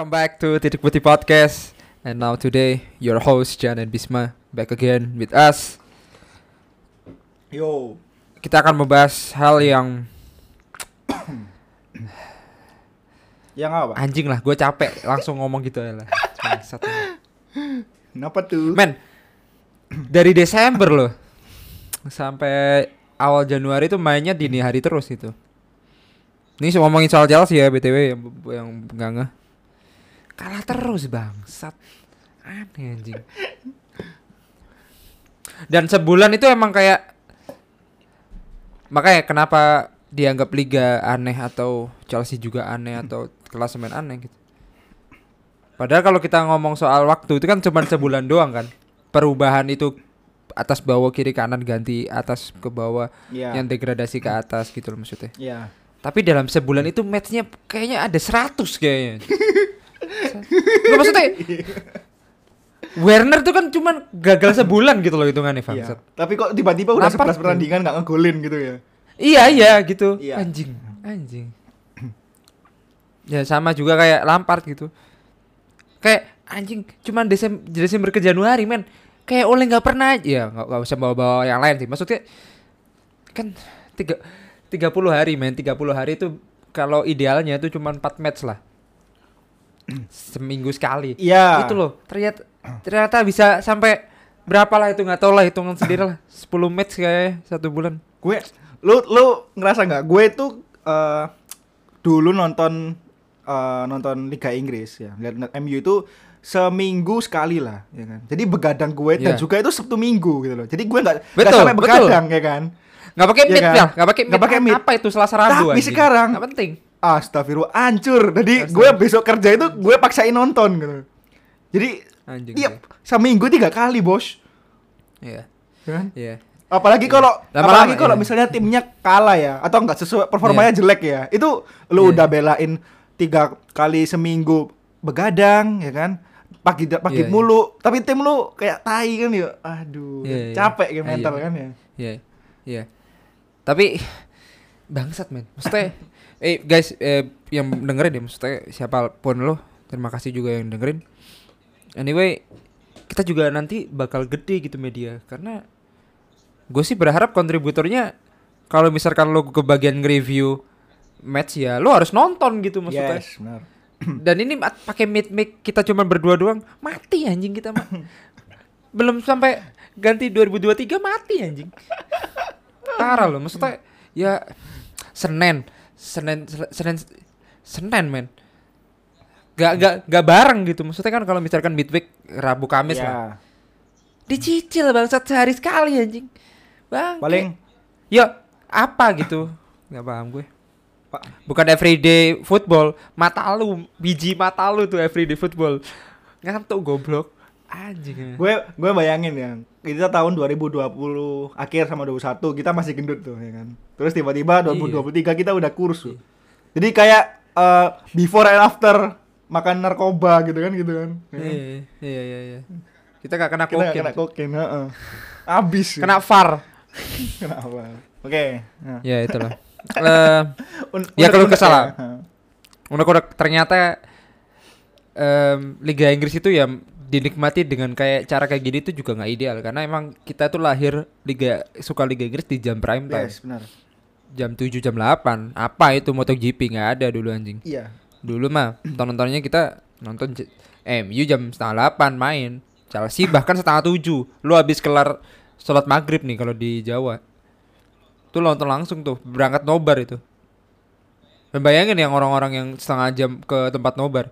Welcome back to Titik Putih Podcast. And now today, your host Jan and Bisma back again with us. Yo. Kita akan membahas hal yang Yang apa? anjing lah. Gue capek langsung ngomong gitu ya lah. Kenapa tuh? Men, dari Desember loh sampai awal Januari itu mainnya dini hari terus gitu. Ini ngomongin soal Chelsea ya btw yang yang nggak. Kalah terus bangsat. Aneh anjing. Dan sebulan itu emang kayak makanya kenapa dianggap liga aneh atau Chelsea juga aneh atau klasemen aneh gitu. Padahal kalau kita ngomong soal waktu itu kan cuma sebulan doang kan. Perubahan itu atas bawah kiri kanan ganti atas ke bawah Iya. yang degradasi ke atas gitu loh maksudnya. Iya. Tapi dalam sebulan itu matchnya kayaknya ada 100 kayaknya. Loh, maksudnya Werner tuh kan cuman gagal sebulan gitu loh hitungannya Iya. Tapi kok tiba-tiba udah Lampard 11 pertandingan nggak ngegolin gitu ya? Iya iya gitu. Iya. Anjing, anjing. ya sama juga kayak Lampard gitu. Kayak anjing cuman Desember, Desember ke Januari men. Kayak oleh nggak pernah ya nggak nggak usah bawa-bawa yang lain sih. Maksudnya kan tiga 30 hari men 30 hari itu kalau idealnya itu cuma 4 match lah. Seminggu sekali. Iya. Itu loh. Ternyata ternyata bisa sampai berapa lah itu nggak tahu lah hitungan sendiri lah. 10 match kayak satu bulan. Gue lu lu ngerasa nggak? Gue itu eh, dulu nonton eh, nonton Liga Inggris ya. Lihat MU itu seminggu sekali lah ya kan. Jadi begadang gue dan Iya. juga itu Sabtu Minggu gitu loh. Jadi gue nggak nggak Betul, sampai betul. begadang ya kan. Nggak pakai mid kan? ya, nggak pakai mid. Pakai. Apa itu Selasa Rabu Tapi anjing? sekarang- nggak penting. Astagfirullah, hancur. Jadi gue besok kerja itu gue paksain nonton gitu. Jadi Anjing. iya seminggu tiga kali bos. Iya. Ya kan? Iya. Apalagi kalau Lama-lama, apalagi kalau iya. misalnya timnya kalah ya atau enggak sesuai performanya jelek ya. Itu lu Iya. udah belain tiga kali seminggu begadang ya kan. Pagi pagi Iya, iya. mulu, tapi tim lu kayak tai kan ya. Aduh, Iya, iya. capek kan Iya, mental iya. kan ya. Iya. Iya. Tapi bangsat men. Maksudnya eh guys eh, yang dengerin ya maksudnya siapa pun lo terima kasih juga yang dengerin. Anyway, kita juga nanti bakal gede gitu media karena gue sih berharap kontributornya kalau misalkan lo ke bagian review match ya lo harus nonton gitu maksudnya. Yes, benar. Dan ini pakai mid mic kita cuma berdua doang, mati anjing kita mah. Belum sampai ganti 2023 mati anjing. Parah loh, maksudnya ya Senin, Senin Senin Senin men. Gak gak gak bareng gitu. Maksudnya kan kalau misalkan midweek Rabu Kamis Ya, lah. Dicicil bangsat sehari sekali anjing. Bang. paling ya apa gitu. Gak paham gue. Pak Bukan everyday football, mata lu, biji mata lu tuh everyday football. Ngantuk goblok. Anjing. gue gue bayangin ya kita tahun 2020 akhir sama 21 kita masih gendut tuh ya kan terus tiba-tiba Iya. 2023 kita udah kurus tuh jadi kayak eh, before and after makan narkoba gitu kan gitu kan ya kan? Iya, iya, iya, iya. Kita gak kena kita kokain. kena kokain heeh. abis Kena VAR. kenapa oke nah. Ya itulah. Un- Ya, kalau kesalah. ya. Unek-unek ternyata em, Liga Inggris itu ya dinikmati dengan kayak cara kayak gini tuh juga nggak ideal. Karena emang kita tuh lahir liga suka Liga Inggris di jam prime time. Yes benar. Jam 7 jam 8 apa itu MotoGP? Nggak ada dulu anjing. Iya. Dulu mah nonton nontonnya kita nonton MU jam setengah 8 main. Chelsea bahkan setengah 7 lu habis kelar sholat maghrib nih kalau di Jawa. Tuh nonton langsung tuh. Berangkat nobar itu. Bayangin yang orang-orang yang setengah jam ke tempat nobar.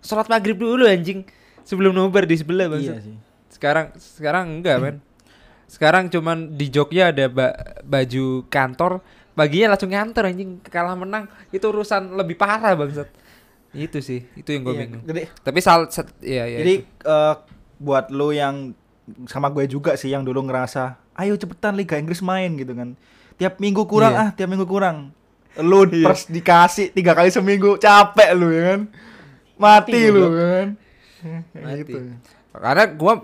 Sholat maghrib dulu anjing sebelum nobar di sebelah bang iya sih sekarang sekarang enggak men sekarang cuman di Jogja ada ba- baju kantor paginya langsung ngantor anjing kalah menang itu urusan lebih parah bangsat Itu sih, itu yang gue Iya, bingung. Jadi, Tapi sal, set, ya, ya. jadi itu. eh, buat lo yang sama gue juga sih yang dulu ngerasa, ayo cepetan Liga Inggris main gitu kan. Tiap minggu kurang Iya. ah, tiap minggu kurang. Lu pers dikasih tiga kali seminggu, capek lu ya kan. Mati, Mati, lu ya kan. Mati. Gitu. Karena gua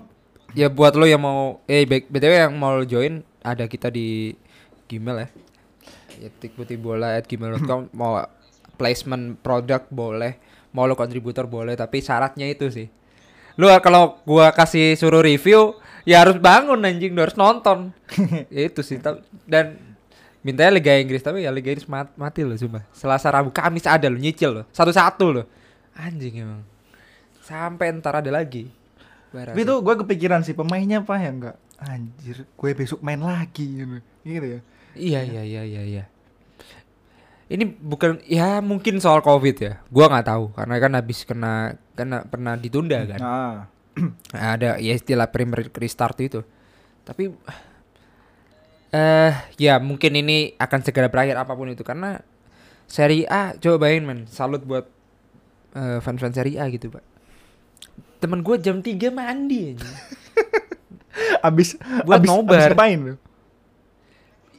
ya buat lo yang mau eh BTW yang mau join ada kita di Gmail ya. Ya tikputi bola at gmail.com mau placement produk boleh, mau lo kontributor boleh, tapi syaratnya itu sih. Lu kalau gua kasih suruh review ya harus bangun anjing, lu harus nonton. ya itu sih dan mintanya Liga Inggris tapi ya Liga Inggris mat- mati loh sumpah. Selasa Rabu Kamis ada lo nyicil lo. Satu-satu lo. Anjing emang. Sampai ntar ada lagi. Bara Tapi sih. itu gue kepikiran sih pemainnya apa ya enggak? Anjir, gue besok main lagi gitu. Gitu ya. Iya iya iya iya iya. Ini bukan ya mungkin soal covid ya. Gua nggak tahu karena kan habis kena kena pernah ditunda kan. Nah, Ada ya istilah Premier restart itu. Tapi eh ya mungkin ini akan segera berakhir apa pun itu karena Serie A coba bayangin men, salut buat eh, fans-fans Serie A gitu, Pak. Temen gue jam 3 mandi aja. abis Buat abis, nobar. abis ngapain lu?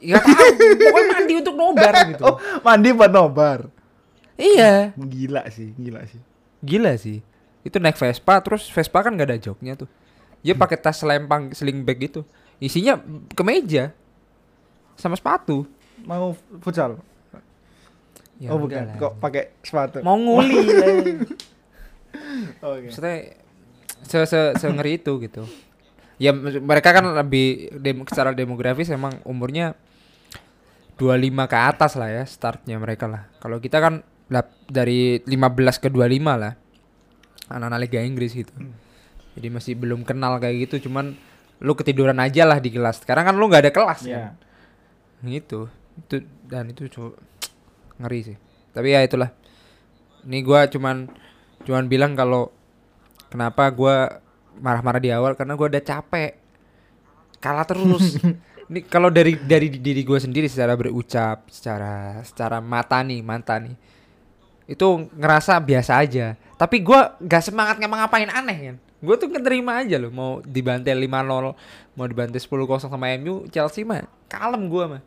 Ya tahu, pokoknya mandi untuk nobar gitu. Oh, mandi buat nobar. Iya. Gila sih, gila sih. Gila sih. Itu naik Vespa terus Vespa kan gak ada joknya tuh. Dia pakai tas lempang sling bag gitu. Isinya kemeja sama sepatu. Mau futsal? Ya oh bukan, kok pakai sepatu. mau nguli Oke. Maksudnya se se se ngeri itu gitu. Ya mereka kan lebih dem secara demografis emang umurnya 25 ke atas lah ya startnya mereka lah. Kalau kita kan dari 15 ke 25 lah. Anak-anak Liga Inggris gitu. Jadi masih belum kenal kayak gitu cuman lu ketiduran aja lah di kelas. Sekarang kan lu nggak ada kelas Ya. kan. Gitu. Itu dan itu ngeri sih. Tapi ya itulah. Ini gua cuman cuman bilang kalau kenapa gua marah-marah di awal karena gua udah capek. Kalah terus. Ini kalau dari dari diri gue sendiri secara berucap, secara secara mata nih, mata nih. Itu ngerasa biasa aja. Tapi gua gak semangat ngapa-ngapain aneh kan. Gue tuh keterima aja loh mau dibantai 5-0, mau dibantai 10-0 sama MU, Chelsea mah kalem gua mah.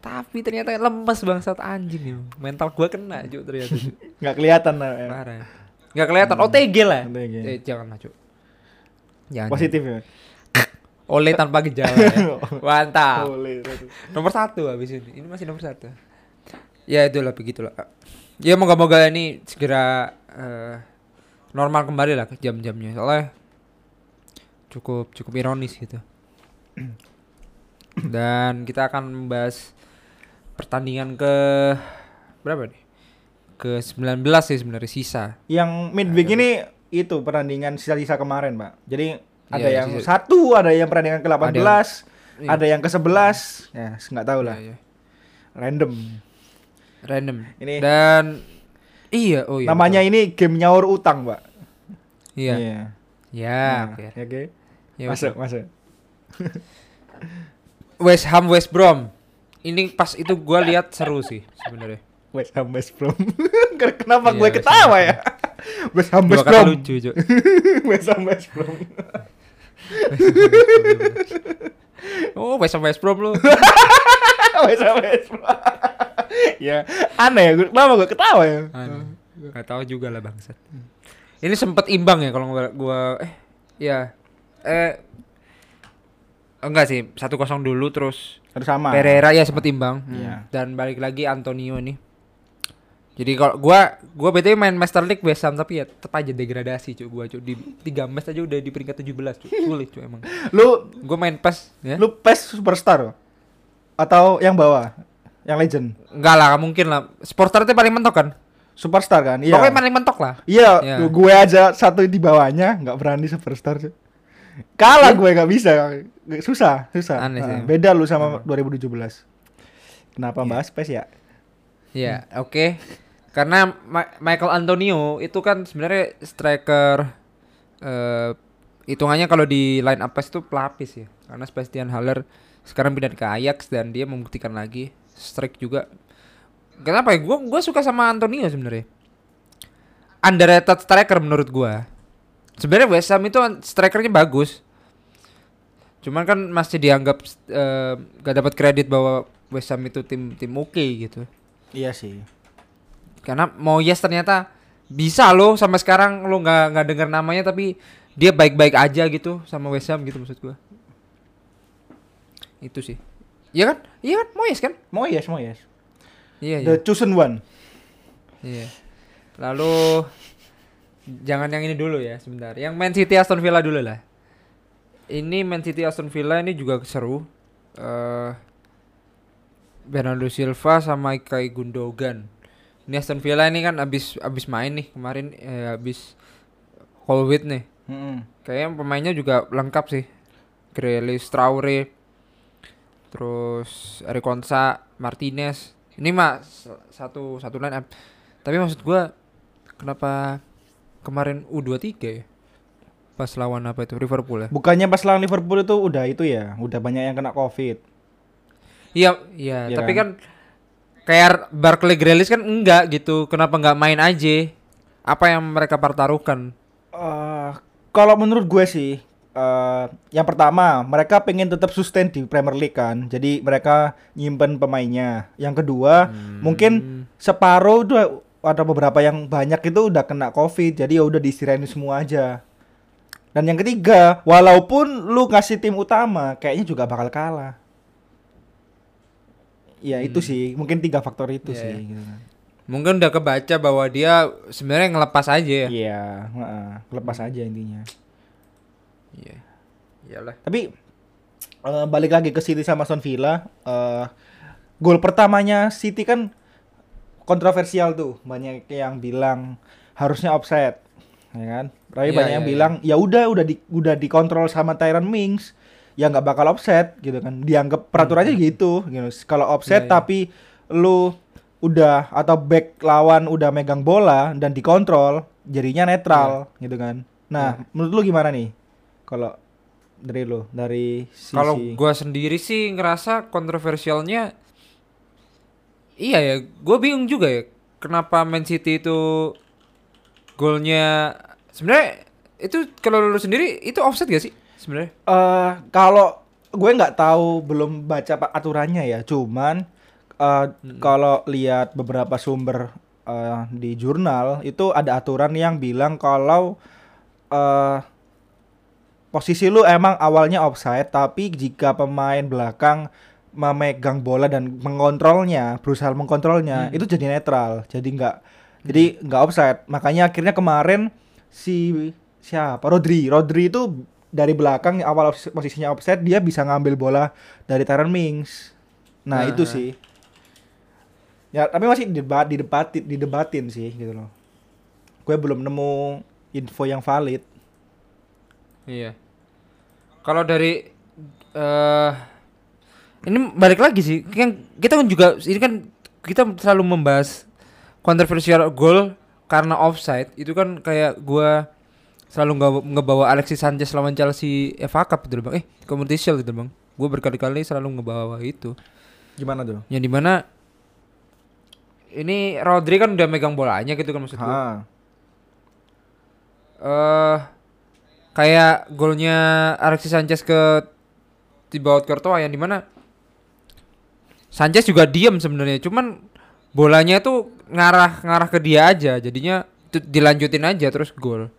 Tapi ternyata lemes bangsat anjing ya. Mental gua kena Cuk ternyata. Nggak kelihatan lah. ya. Parah. Nggak kelihatan OTG lah. OTG. Eh, jangan Cuk. Jangan. Positif ya. Oleh tanpa gejala ya. Mantap. Nomor satu habis ini. Ini masih nomor satu. Ya itulah begitulah. Ya moga-moga ini segera eh, normal kembali lah ke jam-jamnya. Soalnya cukup cukup ironis gitu. Dan kita akan membahas pertandingan ke berapa nih? Ke 19 sih sebenarnya sisa. Yang midweek ini itu pertandingan sisa-sisa kemarin, Pak. Jadi ada Iya, yang sisa- satu, ada yang pertandingan ke-18, Iya. ada yang ke-11. Ya, nggak tahu lah. Iya, iya. Random. Random. Ini- dan iya oh iya. Namanya betul. ini game nyaur utang, Pak. Iya. Iya. Ya, Nah, oke. ya, Oke. Ya, masuk, masuk. West Ham West Brom. Ini pas itu gua lihat seru sih sebenarnya. West Ham West Brom. Kenapa Iya, gue ketawa ya? West Ham West Brom. lucu, Cuk. West Ham West Brom. Oh, West Ham West Brom lu. West Ham West Brom. ya, aneh ya. Gue- Kenapa gue ketawa ya? Anu, Gak tahu juga lah bangsat. Ini sempet imbang ya kalau gua, eh ya eh enggak sih 1-0 dulu terus Harus sama. Pereira ya sempet imbang Hmm. Iya. dan balik lagi Antonio nih. Jadi kalau gua gua BTW main Master League West Ham tapi ya tetap aja degradasi cuy gua cuy di 3 match aja udah di peringkat 17 cuy. Sulit cuy emang. Lu Gua main PES ya. lu PES superstar atau yang bawah? Yang legend. Enggak lah, mungkin lah. Sportstar itu paling mentok kan? Superstar kan? Iya. Pokoknya paling mentok lah. Iya, Iya. gue aja satu di bawahnya nggak berani superstar. cuy. Kalah gue nggak bisa. Susah, susah. Aneh sih. Nah, beda lu sama 2017. Kenapa Iya. bahas PES ya? Ya, oke. Karena Ma- Michael Antonio itu kan sebenarnya striker eh hitungannya kalau di line up itu pelapis ya. Karena Sebastian Haller sekarang pindah ke Ajax dan dia membuktikan lagi strike juga. Kenapa ya? Gua gua suka sama Antonio sebenarnya. underrated striker menurut gua. Sebenarnya West Ham itu strikernya bagus. Cuman kan masih dianggap eh, gak dapat kredit bahwa West Ham itu tim tim oke gitu. Iya sih. Karena Moyes ternyata bisa loh sampai sekarang lo nggak nggak dengar namanya tapi dia baik-baik aja gitu sama West Ham gitu maksud gua. Itu sih. Iya kan? Iya kan Moyes kan? Moyes, Moyes. Iya, iya. The chosen one. Iya. Lalu jangan yang ini dulu ya sebentar. Yang Man City Aston Villa dulu lah. Ini Man City Aston Villa ini juga seru. eh Bernardo Silva sama Ilkay Gundogan. Ini Aston Villa ini kan abis abis main nih kemarin eh, abis Colwitt nih. Mm-mm. Kayaknya pemainnya juga lengkap sih. Grealish, Traore, terus Eric Konsa, Martinez. Ini mah satu satu line up. Tapi maksud gua kenapa kemarin U23 ya? Pas lawan apa itu Liverpool ya? Bukannya pas lawan Liverpool itu udah itu ya, udah banyak yang kena Covid. Iya, iya, Iya tapi kan? kan kayak Barkley Grealish kan enggak gitu. Kenapa enggak main aja? Apa yang mereka pertaruhkan? Eh, kalau menurut gue sih, eh yang pertama mereka pengen tetap sustain di Premier League kan, jadi mereka nyimpen pemainnya. Yang kedua, mungkin separuh udah ada beberapa yang banyak itu udah kena Covid, jadi ya udah diistirahatin semua aja. Dan yang ketiga, walaupun lu ngasih tim utama, kayaknya juga bakal kalah. Ya itu sih, mungkin tiga faktor itu Iya, sih. iya. gitu. Mungkin udah kebaca bahwa dia sebenarnya ngelepas aja ya. Iya, heeh, lepas aja intinya. Iya. Iyalah. Tapi eh, balik lagi ke City sama Aston Villa, eh gol pertamanya City kan kontroversial tuh, banyak yang bilang harusnya offside, ya kan? Tapi Iya, banyak yang iya, bilang ya udah udah di, udah dikontrol sama Tyron Mings, ya nggak bakal offside gitu kan? Dianggap peraturannya gitu, gitu. Kalau offside Hmm. Iya, tapi lu udah atau back lawan udah megang bola dan dikontrol, jadinya netral gitu kan? Nah, menurut lu gimana nih? Kalau dari lu, dari sisi Kalau gua sendiri sih ngerasa kontroversialnya Iya ya, gua bingung juga ya kenapa Man City itu golnya sebenarnya itu kalau lu sendiri itu offset gak sih sebenarnya? Eh, kalau gue nggak tahu belum baca aturannya ya, cuman eh, kalau lihat beberapa sumber eh, di jurnal itu ada aturan yang bilang kalau eh posisi lu emang awalnya offside, tapi jika pemain belakang memegang bola dan mengontrolnya, berusaha mengkontrolnya, Hmm. itu jadi netral, jadi nggak jadi nggak offside. Makanya akhirnya kemarin si siapa Rodri, Rodri itu dari belakang awal pos- posisinya offside dia bisa ngambil bola dari Tyron Mings. Nah, Nah. itu sih. Ya, tapi masih didebat didebatin didebatin sih gitu loh. Gue belum nemu info yang valid. Iya. Kalau dari eh ini balik lagi sih, kan kita kan juga ini kan kita selalu membahas kontroversial goal karena offside. Itu kan kayak gua selalu nggak ngebawa Alexis Sanchez lawan Chelsea FA Cup gitu loh, Bang. Eh, Community Shield gitu, Bang. Gua berkali-kali selalu ngebawa itu. Gimana tuh? Yang di mana ini Rodri kan udah megang bolanya gitu kan maksud Ha. eh kayak golnya Alexis Sanchez ke Thibaut Courtois yang di mana Sanchez juga diem sebenarnya cuman bolanya tuh ngarah ngarah ke dia aja jadinya dilanjutin aja terus gol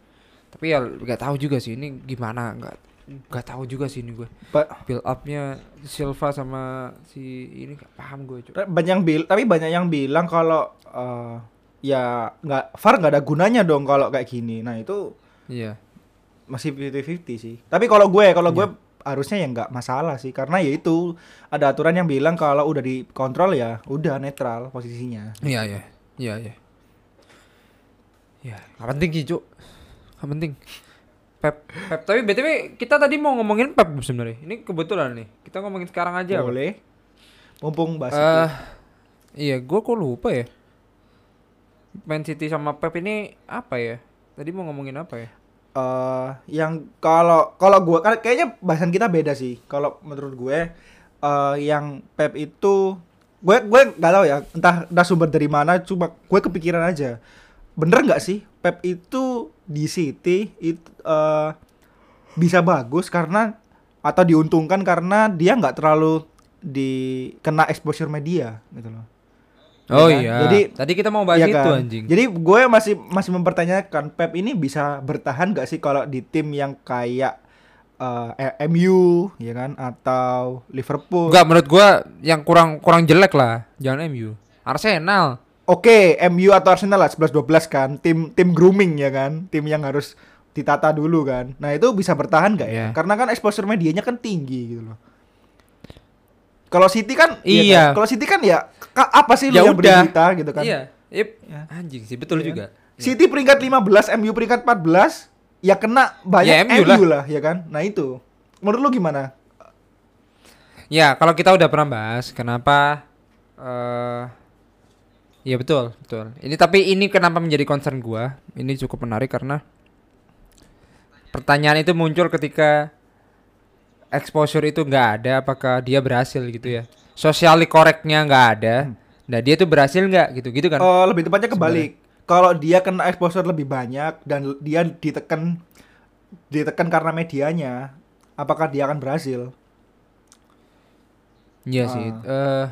tapi ya nggak tahu juga sih ini gimana? Nggak nggak tahu juga sih ini gue Ba- build upnya Silva sama si ini nggak paham gue cuy banyak yang bil tapi banyak yang bilang kalau eh, ya nggak VAR nggak ada gunanya dong kalau kayak gini. Nah, itu iya. masih 50-50 sih. Tapi kalau gue, kalau gue harusnya ya nggak masalah sih karena ya itu ada aturan yang bilang kalau udah dikontrol ya udah netral posisinya. iya iya. Iya iya. Ya nggak penting sih cuk nggak penting Pep Pep tapi btw kita tadi mau ngomongin Pep sebenarnya ini kebetulan nih kita ngomongin sekarang aja? Boleh. Mumpung bahas itu. iya gue kok lupa ya Man City sama Pep ini apa ya tadi mau ngomongin apa ya eh yang kalau kalau gue kan kayaknya bahasan kita beda sih. Kalau menurut gue eh yang Pep itu gue gue nggak tahu ya entah entah sumber dari mana cuma gue kepikiran aja bener nggak sih Pep itu di City itu eh, bisa bagus karena atau diuntungkan karena dia nggak terlalu dikena exposure media gitu loh. Oh kan? iya. Jadi- tadi kita mau bahas itu kan? anjing. Jadi gue masih masih mempertanyakan Pep ini bisa bertahan gak sih kalau di tim yang kayak eh, MU ya kan atau Liverpool. Enggak menurut gua yang kurang kurang jelek lah. Jangan MU. Arsenal. Oke, MU atau Arsenal lah 11 12 kan, tim tim grooming ya kan, tim yang harus ditata dulu kan. Nah, itu bisa bertahan gak ya? Iya. Karena kan exposure medianya kan tinggi gitu loh. Kalau City kan Iya. kan? Kalau City kan ya apa sih lu Ya yang beri udah. berita gitu kan? Iya. Yep. Ya. Anjing sih betul Iya. juga. City peringkat 15, MU peringkat 14, ya kena banyak Ya, MU MU, lah. ya kan. Nah, itu. Menurut lu gimana? Ya, kalau kita udah pernah bahas kenapa eh Ya betul, betul. Ini tapi ini kenapa menjadi concern gua? Ini cukup menarik karena pertanyaan itu muncul ketika exposure itu nggak ada apakah dia berhasil gitu ya. Socially correctnya nggak ada. Nah, dia tuh berhasil nggak gitu gitu kan? Oh, lebih tepatnya kebalik. Kalau dia kena exposure lebih banyak dan dia ditekan ditekan karena medianya, apakah dia akan berhasil? Iya sih. Eh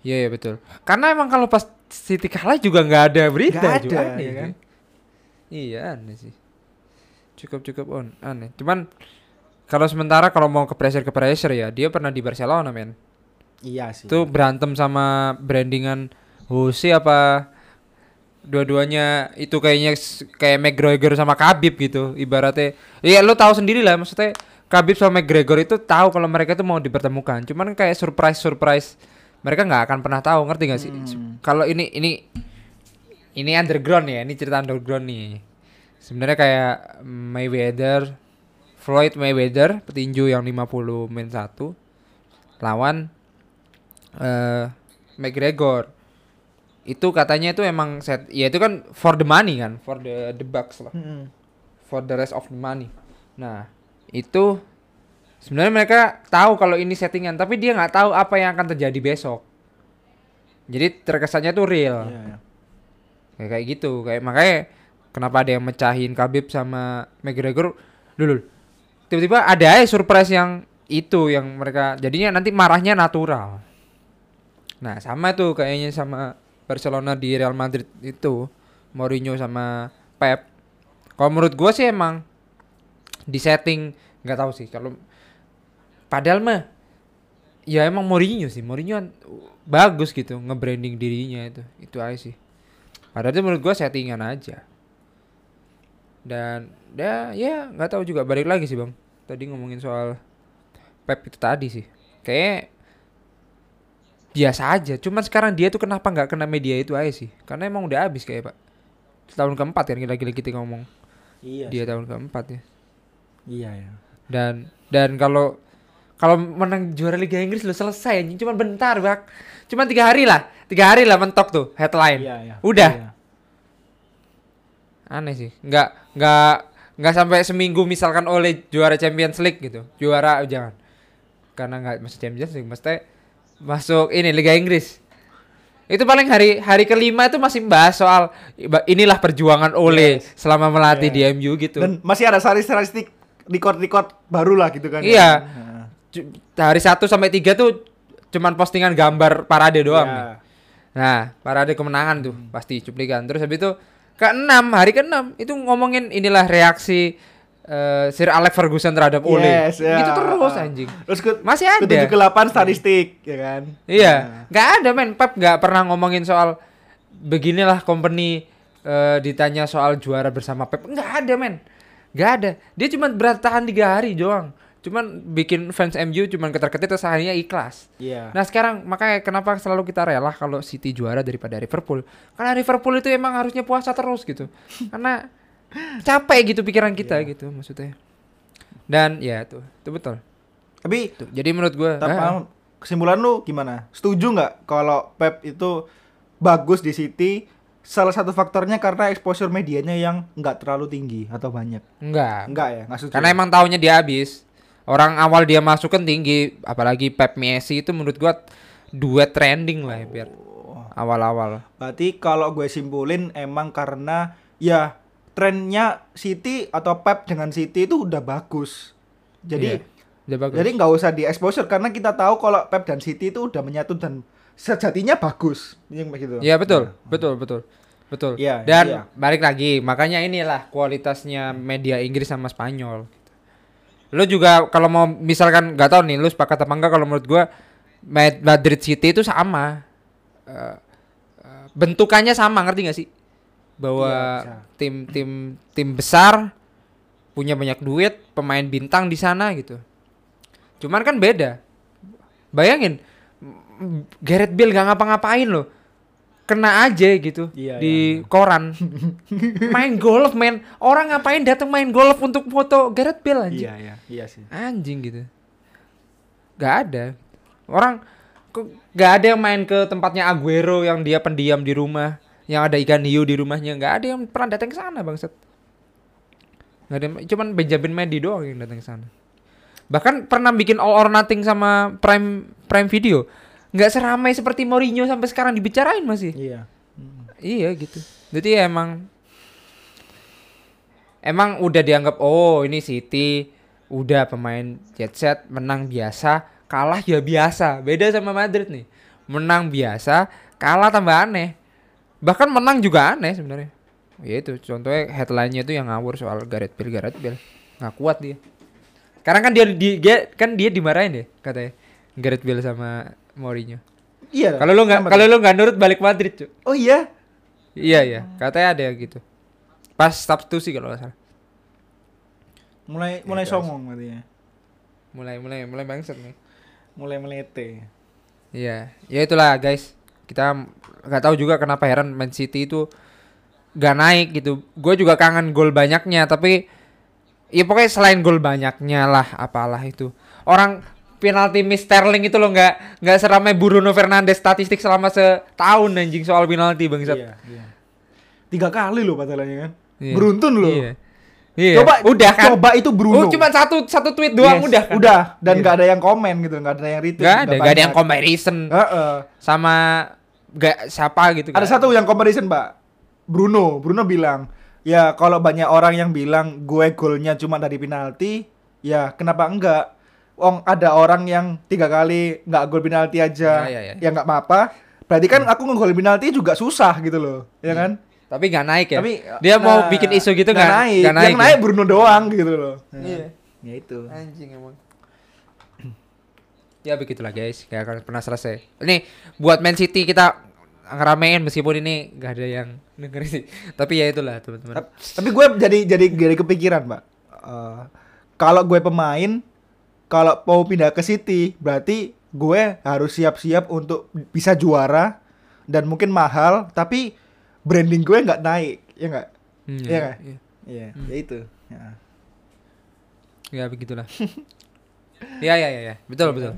Iya ya betul. Karena emang kalau pas City kalah juga nggak ada berita juga ada, aneh ya kan? Iya aneh sih. Cukup cukup on aneh. Cuman kalau sementara kalau mau ke pressure ke pressure ya dia pernah di Barcelona men. Iya sih. Itu berantem sama brandingan Jose apa dua-duanya itu kayaknya kayak McGregor sama Khabib gitu ibaratnya. Iya lu tahu sendiri lah maksudnya Khabib sama McGregor itu tahu kalau mereka itu mau dipertemukan. Cuman kayak surprise surprise mereka nggak akan pernah tahu ngerti gak sih? Hmm. Kalau ini ini ini underground ya, ini cerita underground nih. Sebenarnya kayak Mayweather Floyd Mayweather petinju yang 50 main 1 lawan eh McGregor itu katanya itu emang set ya itu kan for the money kan for the the bucks lah Mm-mm. for the rest of the money nah itu sebenarnya mereka tahu kalau ini settingan tapi dia nggak tahu apa yang akan terjadi besok. Jadi terkesannya tuh real. Iya, iya. kayak kayak gitu. Kayak makanya kenapa ada yang mecahin Khabib sama McGregor? Dulu tiba-tiba ada aja surprise yang itu yang mereka jadinya nanti marahnya natural. Nah sama tuh kayaknya sama Barcelona di Real Madrid itu Mourinho sama Pep. Kalau menurut gua sih emang di setting nggak tahu sih. Kalau padahal mah ya emang Mourinho sih. Mourinho bagus gitu nge-branding dirinya itu. Itu aja sih. Padahal itu menurut gua settingan aja. Dan ya ya nggak tahu juga. Balik lagi sih bang. Tadi ngomongin soal Pep itu tadi sih. Kayak biasa aja. Cuman sekarang dia tuh kenapa nggak kena media itu aja sih? Karena emang udah habis kayak pak. Tahun keempat kan lagi-lagi kita ngomong. Iya. dia tahun keempat ya. Iya ya. dan dan kalau kalau menang juara Liga Inggris lo selesai anjing cuman bentar bak cuman tiga hari lah tiga hari lah mentok tuh headline Iya, iya. udah Iya. aneh sih nggak nggak nggak sampai seminggu misalkan oleh juara Champions League gitu juara jangan karena nggak masuk Champions League mesti masuk ini Liga Inggris itu paling hari hari kelima itu masih bahas soal inilah perjuangan Ole Yes. selama melatih Yes. di MU gitu Dan masih ada statistik record-record baru lah gitu kan. Iya. Cu- hari satu sampai tiga tuh cuman postingan gambar parade doang iya. nih. Nah, parade kemenangan tuh pasti cuplikan. Terus habis itu ke enam hari ke enam itu ngomongin inilah reaksi eh, Sir Alex Ferguson terhadap Ole. Yes, ya. Gitu terus anjing. Terus ke, Masih ada. ke 78 statistik ya kan. Iya, Nah. nggak ada men. Pep nggak pernah ngomongin soal beginilah company eh, ditanya soal juara bersama Pep. Nggak ada men, nggak ada. Dia cuma bertahan tiga hari doang. Cuman bikin fans MU cuman ketar-ketir terus akhirnya ikhlas. Iya. Nah sekarang makanya kenapa selalu kita rela kalau City juara daripada Liverpool? Karena Liverpool itu emang harusnya puasa terus gitu. Karena capek gitu pikiran kita Iya. gitu maksudnya. Dan ya tuh, itu betul. Tapi Tuh, jadi menurut gua Tapi ah, kesimpulan lu gimana? Setuju nggak kalau Pep itu bagus di City? Salah satu faktornya karena exposure medianya yang nggak terlalu tinggi atau banyak. enggak. Enggak ya, nggak setuju. Karena emang tahunnya dia habis. Orang awal dia masuk kan tinggi, apalagi Pep Messi itu menurut gua duet trending lah ya biar. awal-awal. Berarti kalau gue simpulin emang karena ya trennya City atau Pep dengan City itu udah bagus. Jadi Iya, udah bagus. jadi nggak usah di exposure karena kita tahu kalau Pep dan City itu udah menyatu dan sejatinya bagus. Yang begitu. Iya betul, betul, betul, betul. Iya, Dan iya. balik lagi, makanya inilah kualitasnya media Inggris sama Spanyol. Lo juga kalau mau misalkan nggak tahu nih, lo sepakat apa enggak kalau menurut gua Ma- Madrid City itu sama, Eh, eh, bentukannya sama, ngerti gak sih? Bahwa Iya, bisa. tim tim tim besar punya banyak duit, pemain bintang di sana gitu. Cuman kan beda. Bayangin Gareth Bale gak ngapa-ngapain loh. Kena aja gitu Iya, di koran. main golf, men. Orang ngapain datang main golf untuk foto Gareth Bale anjing? Iya, iya, iya sih. Anjing gitu. Gak ada. Orang kok gak ada yang main ke tempatnya Aguero yang dia pendiam di rumah, yang ada ikan hiu di rumahnya. Gak ada yang pernah datang ke sana, Bangsat. Gak ada cuman Benjamin Mendy doang yang datang ke sana. Bahkan pernah bikin all or nothing sama Prime Prime Video. Nggak seramai seperti Mourinho sampai sekarang dibicarain masih. Iya. Iya gitu. Jadi ya emang emang udah dianggap oh ini City udah pemain jet set menang biasa kalah ya biasa. Beda sama Madrid nih. Menang biasa kalah tambah aneh. Bahkan menang juga aneh sebenarnya. Ya itu contohnya headline-nya itu yang ngawur soal Gareth Bale Gareth Bale. Nggak kuat dia. Sekarang kan dia, di, dia kan dia dimarahin ya katanya. Gareth Bale sama Mourinho Iya. kalau lu nggak kalau lu nggak nurut balik Madrid cuy Oh iya. Iya iya, katanya ada yang gitu. Pas substitusi kalau nggak salah. Mulai mulai Iya, songong berarti ya. Mulai mulai mulai bangsat nih. Mulai melete. Iya, ya itulah guys. Kita nggak tahu juga kenapa heran Man City itu gak naik gitu. Gue juga kangen gol banyaknya, tapi ya pokoknya selain gol banyaknya lah, apalah itu. Orang penalti miss Sterling itu loh nggak nggak seramai Bruno Fernandes statistik selama setahun anjing soal penalti bangsat. Iya, iya. Tiga kali loh pasalnya kan. Iya. Beruntun loh. Iya. Iya. Coba udah kan. Coba itu Bruno. Oh, cuma satu satu tweet doang Yes, udah kan. Udah dan Iya. nggak ada yang komen gitu, nggak ada yang retweet. Gak ada, nggak gak ada yang comparison Heeh. sama gak siapa gitu. Ada nggak satu yang comparison, Pak. Bruno, Bruno bilang, "Ya, kalau banyak orang yang bilang gue golnya cuma dari penalti, ya kenapa enggak? Wong ada orang yang tiga kali nggak gol penalti aja, Ya, ya, ya. ya nggak apa-apa. Berarti kan aku ngegol penalti juga susah gitu loh, ya kan? Tapi gak naik ya. Tapi dia mau nah, bikin isu gitu nggak gak naik. Gak naik. Yang naik Bruno doang gitu loh. Iya. Ya itu. Anjing emang. ya begitulah guys, gak akan pernah selesai. Ini buat Man City kita ngeramein meskipun ini gak ada yang dengerin sih. Tapi ya itulah teman-teman. Tap- Tapi gue jadi jadi jadi kepikiran, Pak. Eh, kalau gue pemain, kalau mau pindah ke City, berarti gue harus siap-siap untuk bisa juara dan mungkin mahal, tapi branding gue nggak naik, ya nggak? Hmm, Iya nggak? iya. Iya, Hmm. ya itu. Ya. Ya begitulah. ya ya ya ya, betul betul.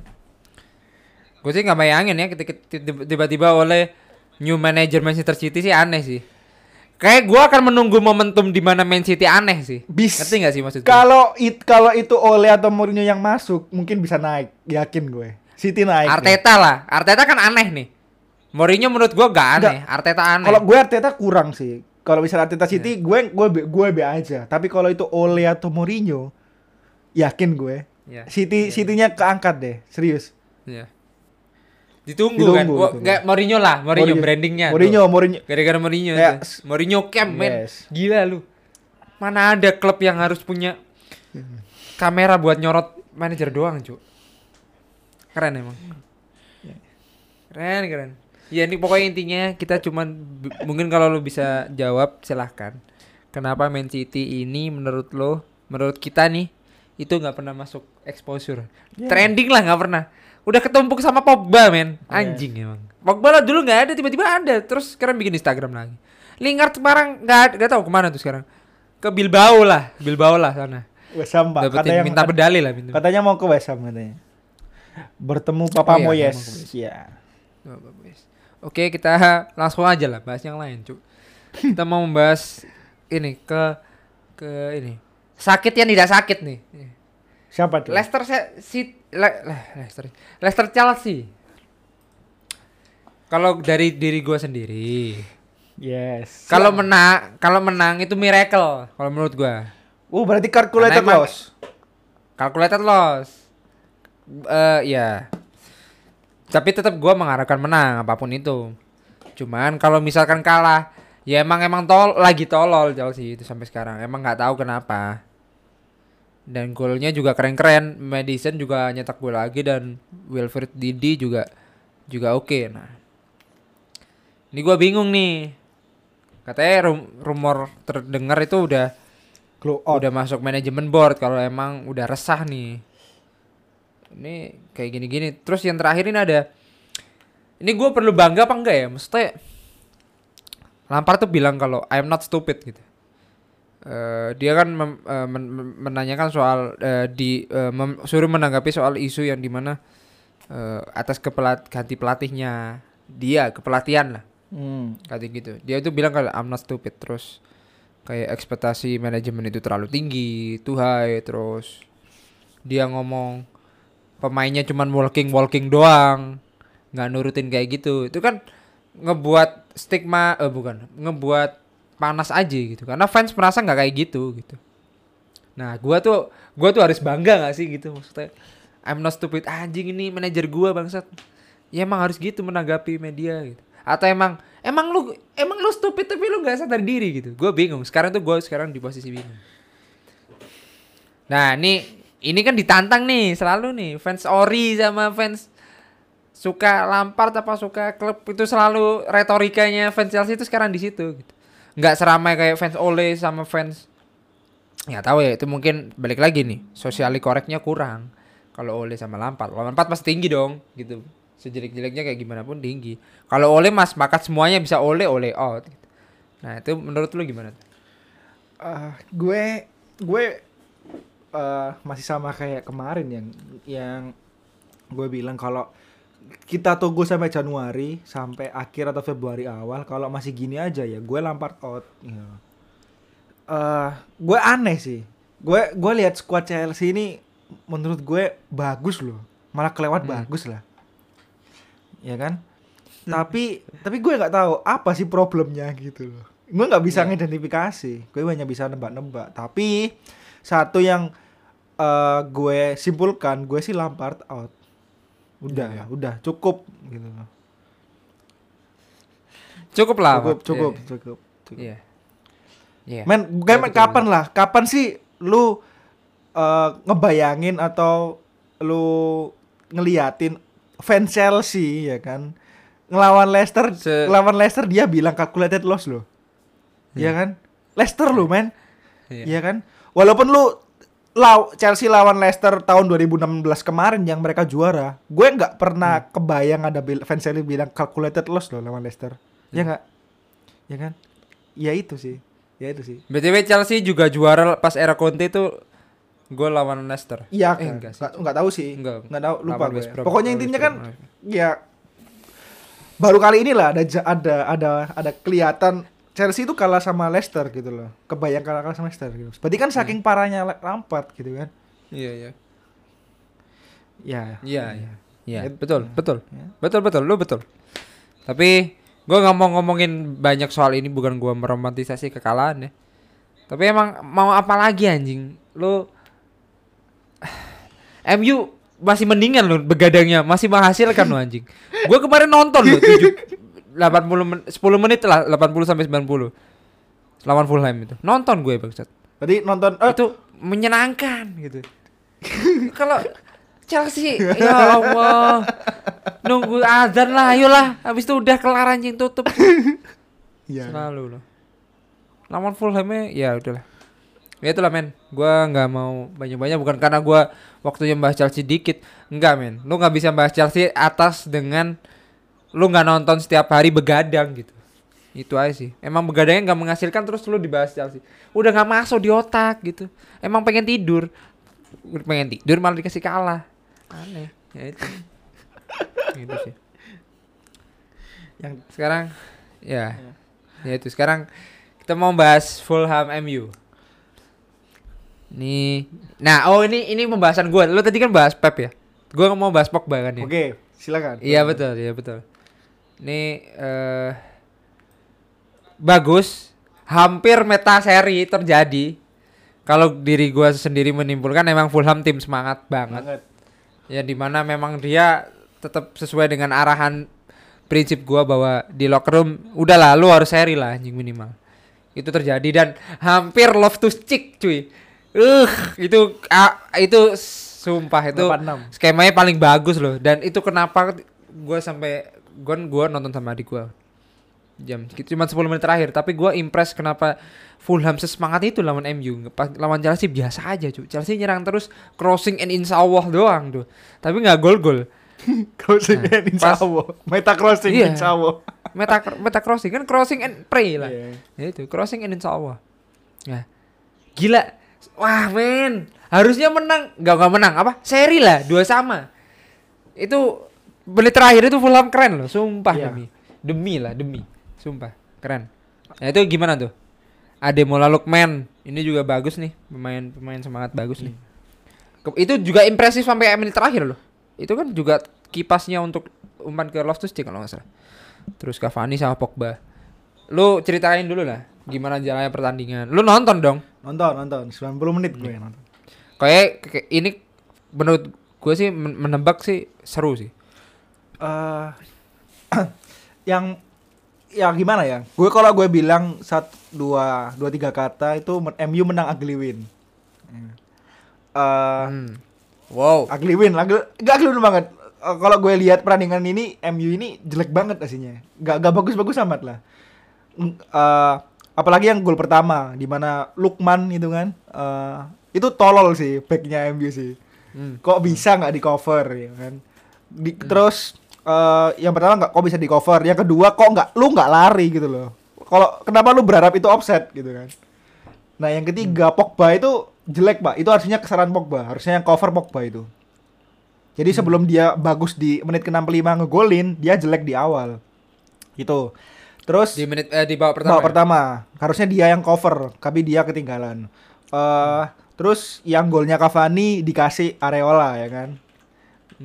Gue sih nggak bayangin ya ketika tiba- tiba-tiba oleh new manager Manchester City sih aneh sih. Kayak gue akan menunggu momentum di mana Man City aneh sih. Bis. Ngerti gak sih maksud gue? Kalau it kalau itu Ole atau Mourinho yang masuk, mungkin bisa naik, yakin gue. City naik. nih. Arteta lah. Arteta kan aneh nih. Mourinho menurut gue gak aneh. Arteta aneh. Kalau gue Arteta kurang sih. Kalau misalnya Arteta City, Iya. gue gue gue be aja. Tapi kalau itu Ole atau Mourinho, yakin gue. Ya. City City-nya keangkat deh, serius. Iya. Ditunggu, Ditunggu, kan. Ditunggu. nggak Mourinho lah, Mourinho, brandingnya. Mourinho, tuh. Mourinho. Gara-gara Mourinho tuh. s- Mourinho camp men. Yes. Gila lu. Mana ada klub yang harus punya kamera buat nyorot manajer doang, cu. Keren emang. Keren, keren. Ya ini pokoknya intinya kita cuman mungkin kalau lu bisa jawab silahkan. Kenapa Man City ini menurut lo, menurut kita nih itu nggak pernah masuk exposure. Ya. Trending lah nggak pernah. Udah ketumpuk sama Pogba men. Ya. Anjing emang. Pogba lah dulu nggak ada tiba-tiba ada. Terus sekarang bikin Instagram lagi. Lingard sekarang nggak ada- nggak tahu ke mana tuh sekarang. Ke Bilbao lah, Bilbao lah sana. West Ham, Pak. Dapetin Katanya minta medali lah minta. katanya mau ke West Ham katanya. Bertemu Papa Oh iya, Moyes. Iya. Bagus. Oke, kita langsung aja lah bahas yang lain, Cuk. Kita mau membahas ini ke ke ini. Sakit yang tidak sakit nih. Siapa tuh? Leicester si Le- Le- Leicester. Leicester Chelsea. kalau dari diri gue sendiri Yes. kalau menang kalau menang itu miracle kalau menurut gue Oh, berarti calculated Karena emang- loss. calculated loss eh ya tapi tetap gue mengharapkan menang apa pun itu cuman kalau misalkan kalah ya emang emang tol lagi tolol Chelsea itu sampai sekarang emang nggak tahu kenapa dan golnya juga keren-keren. Madison juga nyetak gol lagi dan Wilfred Didi juga juga oke. Nah ini gue bingung nih. Katanya rum- rumor terdengar itu udah Glow out. udah masuk manajemen board kalau emang udah resah nih. Ini kayak gini-gini. Terus yang terakhir ini ada ini gue perlu bangga apa enggak ya? Maksudnya Lampard tuh bilang kalau I'm not stupid gitu Eh, dia kan mem- eh, men- men- menanyakan soal eh, di mem- suruh menanggapi soal isu yang di mana eh, atas kepelat ganti pelatihnya dia kepelatihan lah. Hmm. kayak gitu. Dia itu bilang kalau I'm not stupid terus kayak ekspektasi manajemen itu terlalu tinggi too high terus dia ngomong pemainnya cuman walking walking doang nggak nurutin kayak gitu. Itu kan ngebuat stigma eh bukan ngebuat panas aja gitu. Karena fans merasa nggak kayak gitu gitu. Nah gua tuh gua tuh harus bangga nggak sih gitu? Maksudnya I'm not stupid. Anjing ini manajer gua bangsat. Ya emang harus gitu menanggapi media gitu. Atau emang emang lu emang lu stupid tapi lu nggak sadar diri gitu. Gue bingung. Sekarang tuh gue sekarang di posisi bingung. Nah ini ini kan ditantang nih selalu nih. Fans ori sama fans suka Lampard apa suka klub itu selalu retorikanya fans Chelsea itu sekarang di situ gitu nggak seramai kayak fans Ole sama fans nggak tahu ya itu mungkin balik lagi nih sosiali koreknya kurang. Kalau Ole sama Lampard Lampard pasti tinggi dong gitu. Sejelek-jeleknya kayak gimana pun tinggi. Kalau Ole mas makat semuanya bisa Ole Ole out gitu. nah itu menurut lu gimana? Ah, gue gue eh, masih sama kayak kemarin yang yang gue bilang kalau kita tunggu sampai Januari sampai akhir atau Februari awal. Kalau masih gini aja ya gue Lampard out ya. Eh, gue aneh sih. Gue gue lihat squad Chelsea ini menurut gue bagus loh. Malah kelewat Hmm. bagus lah. Ya kan? Tapi tapi gue nggak tahu apa sih problemnya gitu loh. Gue nggak bisa Iya. ngidentifikasi. Gue hanya bisa nebak-nebak. Tapi satu yang eh, gue simpulkan gue sih Lampard out udah Iya, iya. udah cukup gitu. Loh cukup lah cukup cukup Iya. cukup, cukup. iya. Iya. Men Iya, betul, kapan lah? Kapan sih lu eh, ngebayangin atau lu ngeliatin fans Chelsea ya kan? Ngelawan Leicester Se- ngelawan Leicester dia bilang calculated loss loh. Ya kan? Leicester lu men. Iya. ya kan? Walaupun lu law Chelsea lawan Leicester tahun 2016 kemarin yang mereka juara gue nggak pernah kebayang ada fans Chelsea bilang calculated loss loh lawan Leicester ya nggak ya kan ya itu sih ya itu sih BTW Chelsea juga juara pas era Conte itu gol lawan Leicester. Iya Eh, kan? enggak sih. Nggak, nggak tahu sih. Enggak. Nggak tahu, lupa gue. Brom. Pokoknya intinya kan ya baru kali inilah ada ada ada ada kelihatan Chelsea itu kalah sama Leicester gitu loh. Kebayang kalah, kalah sama Leicester gitu. Berarti kan saking Hmm. parahnya Lampard gitu kan. Iya, iya. Ya. Iya, iya. Iya, Ya, betul, ya. betul. Ya. Betul, betul, lu betul. Tapi gua nggak mau ngomongin banyak soal ini bukan gua meromantisasi kekalahan ya. Tapi emang mau apa lagi anjing? Lu MU masih mendingan lu begadangnya, masih menghasilkan lu anjing. Gua kemarin nonton lu 7 80 men 10 menit lah 80 sampai 90. Lawan Fulham itu. Nonton gue bangsat. Berarti nonton eh, itu menyenangkan gitu. Kalau Chelsea, ya Allah, nunggu azan lah, ayolah, habis itu udah kelar anjing tutup. iya. Selalu loh. Lawan Fulham ya udahlah. Ya itulah men, gua nggak mau banyak-banyak bukan karena gua waktunya bahas Chelsea dikit, enggak men. Lu nggak bisa bahas Chelsea atas dengan lu nggak nonton setiap hari begadang gitu. Itu aja sih. Emang begadangnya nggak menghasilkan terus lu dibahas Chelsea. Udah nggak masuk di otak gitu. Emang pengen tidur. Pengen tidur malah dikasih kalah. Aneh. Ya itu. gitu sih. Yang Sekarang ya. Ya itu sekarang kita mau bahas Fulham MU. Nih. Nah, oh ini ini pembahasan gua. Lu tadi kan bahas Pep ya? Gua mau bahas Pogba kan ya. Oke, silakan. Iya betul, iya betul. Ini eh bagus, hampir meta seri terjadi. Kalau diri gua sendiri menimbulkan emang Fulham tim semangat banget. Banget. Ya di mana memang dia tetap sesuai dengan arahan prinsip gua bahwa di locker room udahlah lu harus seri lah anjing minimal. Itu terjadi dan hampir love to stick cuy. Uh, itu ah, itu sumpah itu 86. skemanya paling bagus loh dan itu kenapa gua sampai gua gua nonton sama adik gua. Jam cuma 10 menit terakhir tapi gua impress kenapa Fulham sesemangat itu lawan MU pas lawan Chelsea biasa aja cuy Chelsea nyerang terus crossing and insya Allah doang tuh. Tapi nggak gol gol Crossing Nah, and insya Allah. Meta crossing Iya. insya Allah. meta meta crossing kan crossing and pray lah. Iya. ya itu crossing and insya Allah ya gila. Wah men. Harusnya menang. Nggak nggak menang. Apa? Seri lah dua sama. Itu menit terakhir itu Fulham keren loh sumpah Iya. demi. Demi lah demi. Sumpah keren. Nah itu gimana tuh? Ademola Lukman ini juga bagus nih pemain pemain semangat bagus nih. Ke- itu juga impresif sampai menit terakhir loh. Itu kan juga kipasnya untuk umpan ke Loftus Cheek kalau nggak salah. Terus Cavani sama Pogba. Lu ceritain dulu lah gimana jalannya pertandingan. Lu nonton dong. Nonton, nonton. 90 menit gue nonton. kayak ini menurut gue sih men- menebak sih seru sih eh yang ya gimana ya? Gue kalau gue bilang satu dua dua tiga kata itu MU menang ugly win. Eh Hmm. wow ugly win, ugly, gak ugly win banget. Eh, kalau gue lihat perandingan ini MU ini jelek banget aslinya. Gak gak bagus-bagus amat lah. Eh, apalagi yang gol pertama di mana Lukman itu kan eh, itu tolol sih backnya MU sih. Hmm. Kok bisa nggak di cover ya kan? Di- Terus eh, yang pertama nggak kok bisa di cover, yang kedua kok nggak lu nggak lari gitu loh. Kalau kenapa lu berharap itu offset gitu kan? Nah yang ketiga Pogba itu jelek pak, itu harusnya kesalahan Pogba, harusnya yang cover Pogba itu. Jadi sebelum dia bagus di menit ke-65 ngegolin, dia jelek di awal. Gitu. Terus di menit eh, di babak pertama Babak ya? pertama, harusnya dia yang cover, tapi dia ketinggalan. eh terus yang golnya Cavani dikasih Areola ya kan.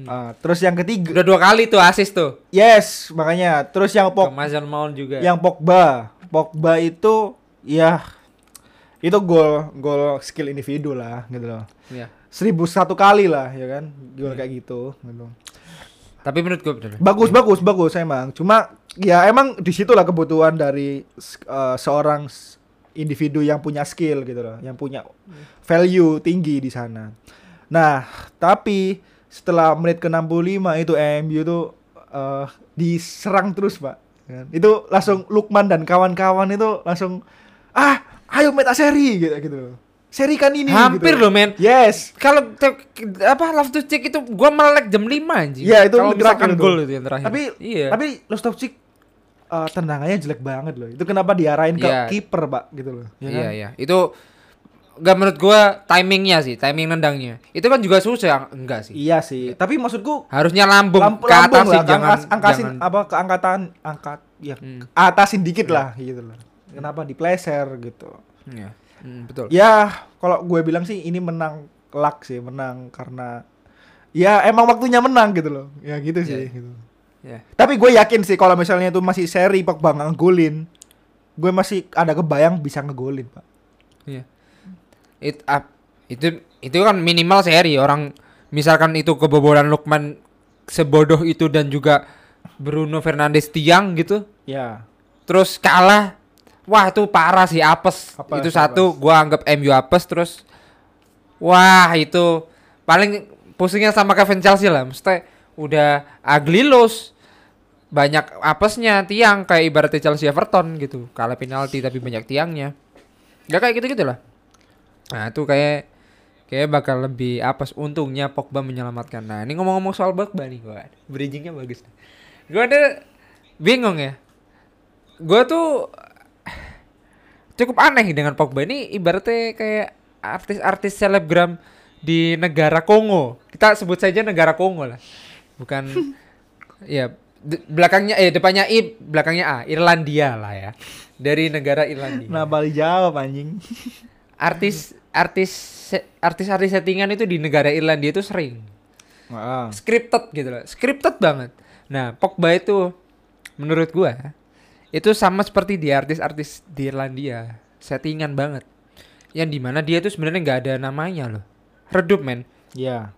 Eh, terus yang ketiga, udah dua kali tuh assist tuh yes makanya. Terus yang ke Pog, Mason Mount juga yang Pogba, Pogba itu ya itu gol gol skill individu lah gitu loh. Iya. Seribu satu kali lah ya kan, gol kayak gitu. gitu. tapi menurut gue bener Bagus bagus bagus emang. Cuma ya emang di situlah kebutuhan dari eh, seorang individu yang punya skill gitu loh, yang punya value tinggi di sana. Nah, tapi setelah menit ke-65 itu MU tuh eh, diserang terus, Pak. Kan? Itu langsung Lukman dan kawan-kawan itu langsung ah, ayo meta seri gitu gitu loh. Serikan ini hampir gitu. loh men Yes. kalau apa love to check itu gua melek jam 5 anjing. Iya, itu kalau misalkan itu. gol itu yang terakhir. Tapi iya. tapi Loftus-Cheek eh, tendangannya jelek banget loh. Itu kenapa diarahin ke Iya. kiper, Pak, gitu loh. Ya iya kan? iya. Itu Gak menurut gua timingnya sih, timing nendangnya. Itu kan juga susah, enggak sih. Iya sih. Tapi maksudku Harusnya lambung lamp- ke atas sih, jangan angkas- angkasin jangan. apa keangkatan angkat ya Hmm. atasin dikit lah gitu loh. Kenapa dipleser gitu. Iya. Hmm, betul. Ya, kalau gue bilang sih ini menang luck sih, menang karena ya emang waktunya menang gitu loh. Ya gitu sih Iya. gitu. Ya. Tapi gue yakin sih kalau misalnya itu masih seri Pogba nggak ngegolin, gue masih ada kebayang bisa ngegolin, Pak. Iya. It, up, itu itu kan minimal seri. Orang misalkan itu kebobolan Lukman sebodoh itu dan juga Bruno Fernandes tiang gitu. Ya. terus kalah. Wah itu parah sih apes, Apes, itu satu gua anggap MU apes terus. Wah itu paling pusingnya sama Kevin Chelsea lah. Mesti udah ugly loss banyak apesnya tiang. Kayak ibaratnya Chelsea Everton gitu. Kalah penalti tapi banyak tiangnya. Ya kayak gitu gitu lah nah itu kayak kayak bakal lebih apes untungnya Pogba menyelamatkan. Nah ini ngomong-ngomong soal Pogba nih gua. Bridgingnya bagus. Gua ada bingung ya. Gue tuh cukup aneh dengan Pogba. Ini ibaratnya kayak artis-artis selebgram di negara Kongo. Kita sebut saja negara Kongo lah. Bukan ya belakangnya eh depannya I belakangnya A Irlandia lah ya. Dari negara Irlandia. Nah, balik jawab anjing. artis artis artis-artis settingan itu di negara Irlandia itu sering Heeh. scripted gitu loh scripted banget nah Pogba itu menurut gua itu sama seperti di artis-artis di Irlandia, settingan banget. Yang di mana dia tuh sebenarnya nggak ada namanya loh. Redup men. Iya.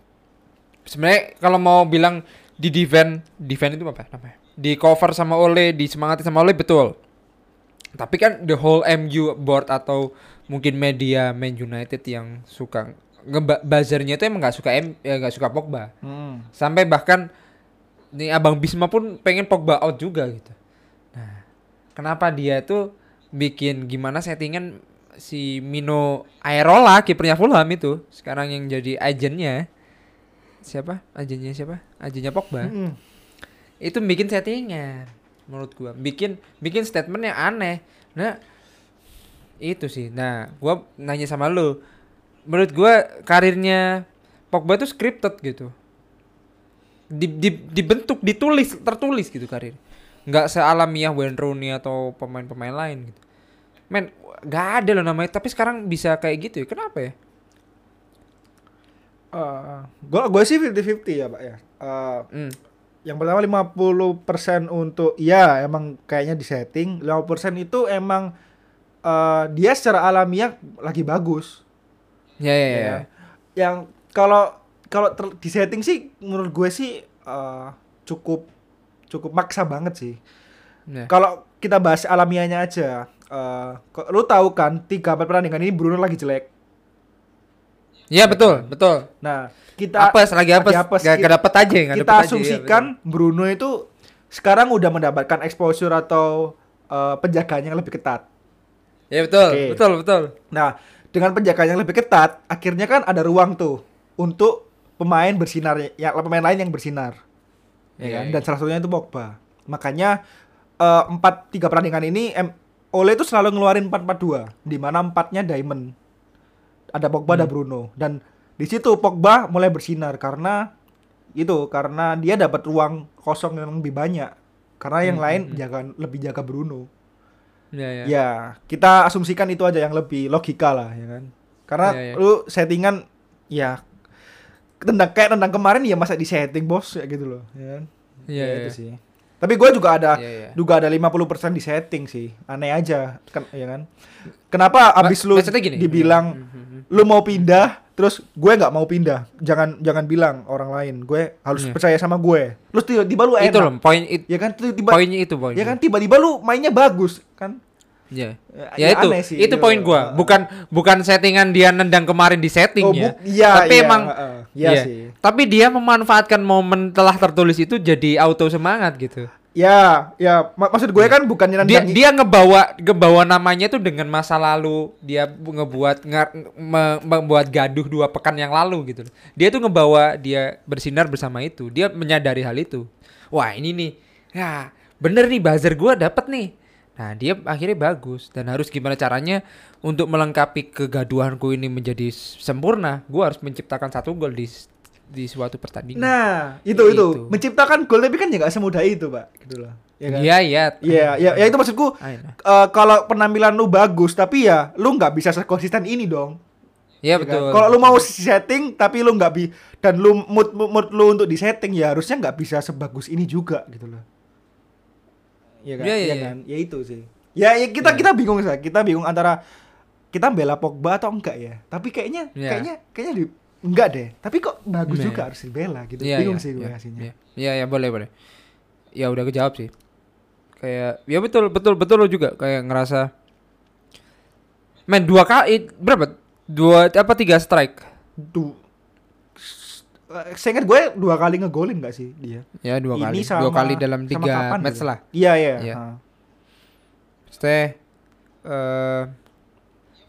Sebenarnya kalau mau bilang di defend, defend itu apa namanya? Di cover sama Ole, disemangati sama Ole betul. Tapi kan the whole MU board atau mungkin media Man United yang suka ngebuzzernya itu emang nggak suka M, ya nggak suka Pogba. Hmm. Sampai bahkan nih Abang Bisma pun pengen Pogba out juga gitu. Nah, kenapa dia tuh bikin gimana settingan si Mino Aerola kipernya Fulham itu sekarang yang jadi agennya siapa? Agennya siapa? Agennya Pogba. Mm-mm. Itu bikin settingan menurut gua. Bikin bikin statement yang aneh. Nah, itu sih. Nah, gua nanya sama lu. Menurut gua karirnya Pogba tuh scripted gitu. Di, di- dibentuk, ditulis, tertulis gitu karir. Nggak sealamiah Wayne Rooney atau pemain-pemain lain gitu. Men, nggak ada loh namanya. Tapi sekarang bisa kayak gitu ya. Kenapa ya? Eh, gua gue sih 50-50 ya, Pak ya. Eh, Hmm. yang pertama 50% untuk ya emang kayaknya di setting, 50% itu emang eh, dia secara alamiah lagi bagus. Ya ya ya. ya. Yang kalau kalau di setting sih menurut gue sih eh, cukup cukup maksa banget sih. Ya. Kalau kita bahas alamiahnya aja, eh kok- lu tahu kan tiga empat pertandingan ini Bruno lagi jelek. Ya betul, betul. Nah, kita apes lagi apes, lagi apes. gak, gak dapet aja nggak kita dapet aja, iya, asumsikan Bruno itu sekarang udah mendapatkan exposure atau eh, penjagaan yang lebih ketat. Ya betul Oke. betul betul Nah, dengan penjagaan yang lebih ketat, akhirnya kan ada ruang tuh untuk pemain bersinar ya pemain lain yang bersinar. Ya Iya, kan? iya. Dan salah satunya itu Pogba. Makanya eh, empat tiga pertandingan ini em, Ole itu selalu ngeluarin 4-4-2 di mana empatnya Diamond. Ada Pogba, ada Hmm. Bruno dan di situ Pogba mulai bersinar karena itu karena dia dapat ruang kosong yang lebih banyak. Karena yang Hmm, lain hmm, hmm. jaga lebih jaga Bruno. Ya ya, Ya, kita asumsikan itu aja yang lebih logika lah, ya kan. Karena Iya, iya. lu settingan ya tendang kayak tendang kemarin ya masa di setting bos ya gitu loh, ya kan. Iya, Ya, iya. itu sih. Tapi gue juga ada Iya, iya. juga ada 50% di setting sih. Aneh aja, kan ya kan. Kenapa abis lu maksudnya gini. dibilang hmm, hmm. lu mau pindah terus gue nggak mau pindah. Jangan jangan bilang orang lain. Gue harus Iya. percaya sama gue. Terus tiba-tiba lu enak. itu loh poin it, ya kan tiba-tiba poinnya itu poin ya kan tiba-tiba lu mainnya bagus kan? Ya Ya, ya itu sih, itu poin gua. Bukan bukan settingan dia nendang kemarin di setting Oh, ya. iya, tapi iya, emang heeh. Iya iya. sih. tapi dia memanfaatkan momen telah tertulis itu jadi auto semangat gitu Ya, ya. Mak- maksud gue kan bukannya dia nendang dia ngebawa ngebawa namanya tuh dengan masa lalu. Dia bu- ngebuat ngar- me- membuat gaduh dua pekan yang lalu gitu. Dia tuh ngebawa dia bersinar bersama itu. Dia menyadari hal itu. Wah ini nih. Ya bener nih buzzer gua dapet nih. Nah dia akhirnya bagus. Dan harus gimana caranya untuk melengkapi kegaduhanku ini menjadi sempurna gua harus menciptakan satu gol di di suatu pertandingan Nah, itu Itu. itu. Menciptakan gol tapi kan ya gak semudah itu, Pak. Gitu loh. Ya kan? iya iya Iya, ya, ya itu maksudku eh, kalau penampilan lu bagus tapi ya lu nggak bisa sekonsisten ini dong. iya Ya kan? betul Kalau lu mau setting tapi lu nggak bi dan lu mood, mood mood lu untuk di setting ya harusnya nggak bisa sebagus ini juga gitu loh. Iya kan? Iya, iya, Iya iya. kan? Ya itu sih. Ya, ya kita kita bingung sih. Kita bingung antara kita bela Pogba atau enggak ya. Tapi kayaknya Iya. kayaknya kayaknya di enggak deh. Tapi kok bagus Iya. juga harus dibela gitu. Iya, bingung iya, sih gue iya, kasihnya. Iya, iya, iya, boleh, boleh. Ya udah kejawab sih. Kayak ya betul, betul, betul lo juga kayak ngerasa main dua kali berapa? Dua apa tiga strike? Eh, Saya ingat gue dua kali ngegolin gak sih dia? Ya dua Ini kali. sama- dua kali dalam tiga match gitu? lah. Iya iya. Iya. Ah. Maksudnya eh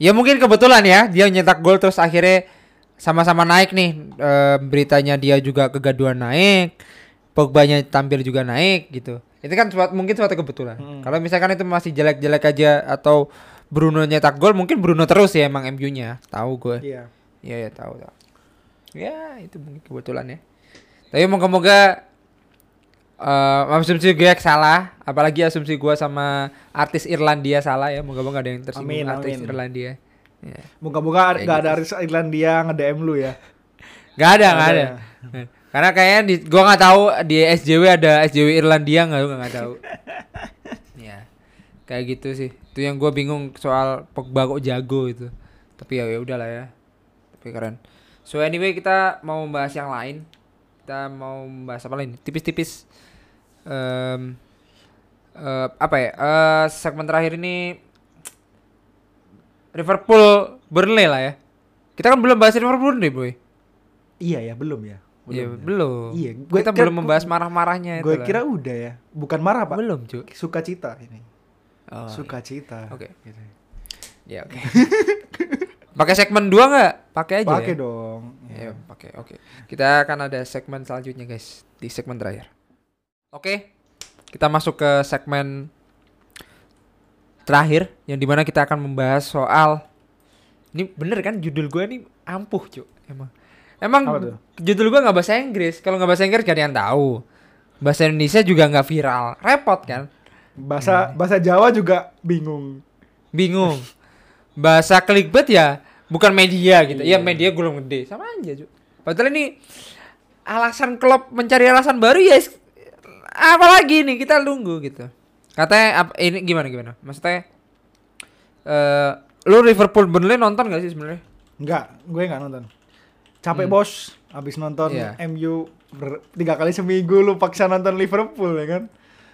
ya mungkin kebetulan ya dia nyetak gol terus akhirnya sama-sama naik nih eh, beritanya dia juga kegaduhan naik, Pogba-nya tampil juga naik gitu. Itu kan suatu, mungkin suatu kebetulan. Mm. Kalau misalkan itu masih jelek-jelek aja atau Bruno nyetak gol mungkin Bruno terus ya emang MU-nya. Tahu gue. Iya. Iya ya tahu tahu. Ya itu mungkin kebetulan ya. Tapi moga-moga eh asumsi gue salah, apalagi asumsi gue sama artis Irlandia salah ya. Moga-moga ada yang tersinggung Amin, artis amin. Irlandia. Ya. Moga-moga Kayak nggak gitu ada artis Irlandia nge-DM lu ya. Gak ada, gak Ada ada. ya? Karena kayaknya di gua nggak tahu di SJW ada SJW Irlandia nggak gua nggak tahu. ya. Kayak gitu sih. Itu yang gua bingung soal Pogba kok jago itu. Tapi ya ya udahlah ya. Tapi keren. So anyway kita mau membahas yang lain. Kita mau membahas apa lain? Tipis-tipis. Em, eh, apa ya? Eh, segmen terakhir ini Liverpool Burnley lah ya. Kita kan belum bahas Liverpool nih, boy. Iya ya, belum ya. Iya, ya. belum. Iya, gua kita belum membahas marah-marahnya itu. Gue kira udah ya. Bukan marah, Pak. belum, Cuk. Sukacita ini. Oh, Sukacita. Oke. Gitu. Ya, oke. Pakai segmen dua nggak? Pakai aja. Pakai ya? dong. Ya, pakai. Oke. Kita akan ada segmen selanjutnya, guys, di segmen terakhir. Oke. Kita masuk ke segmen terakhir yang di mana kita akan membahas soal ini bener kan judul gue ini ampuh cuy emang emang judul gue nggak bahasa Inggris. Kalau nggak bahasa Inggris gak ada yang tahu. Bahasa Indonesia juga nggak viral. Repot kan? Bahasa bahasa Jawa juga bingung. bingung. Bahasa clickbait ya bukan media gitu. Ya Iya. media gulung gede. Sama aja cuy padahal ini alasan klub mencari alasan baru ya apalagi nih kita tunggu gitu katanya ap- ini gimana gimana maksudnya eh lu Liverpool Burnley nonton gak sih sebenarnya Enggak, gue nggak nonton. Capek Hmm. bos, habis nonton Iya. MU ber- tiga kali seminggu lu paksa nonton Liverpool ya kan?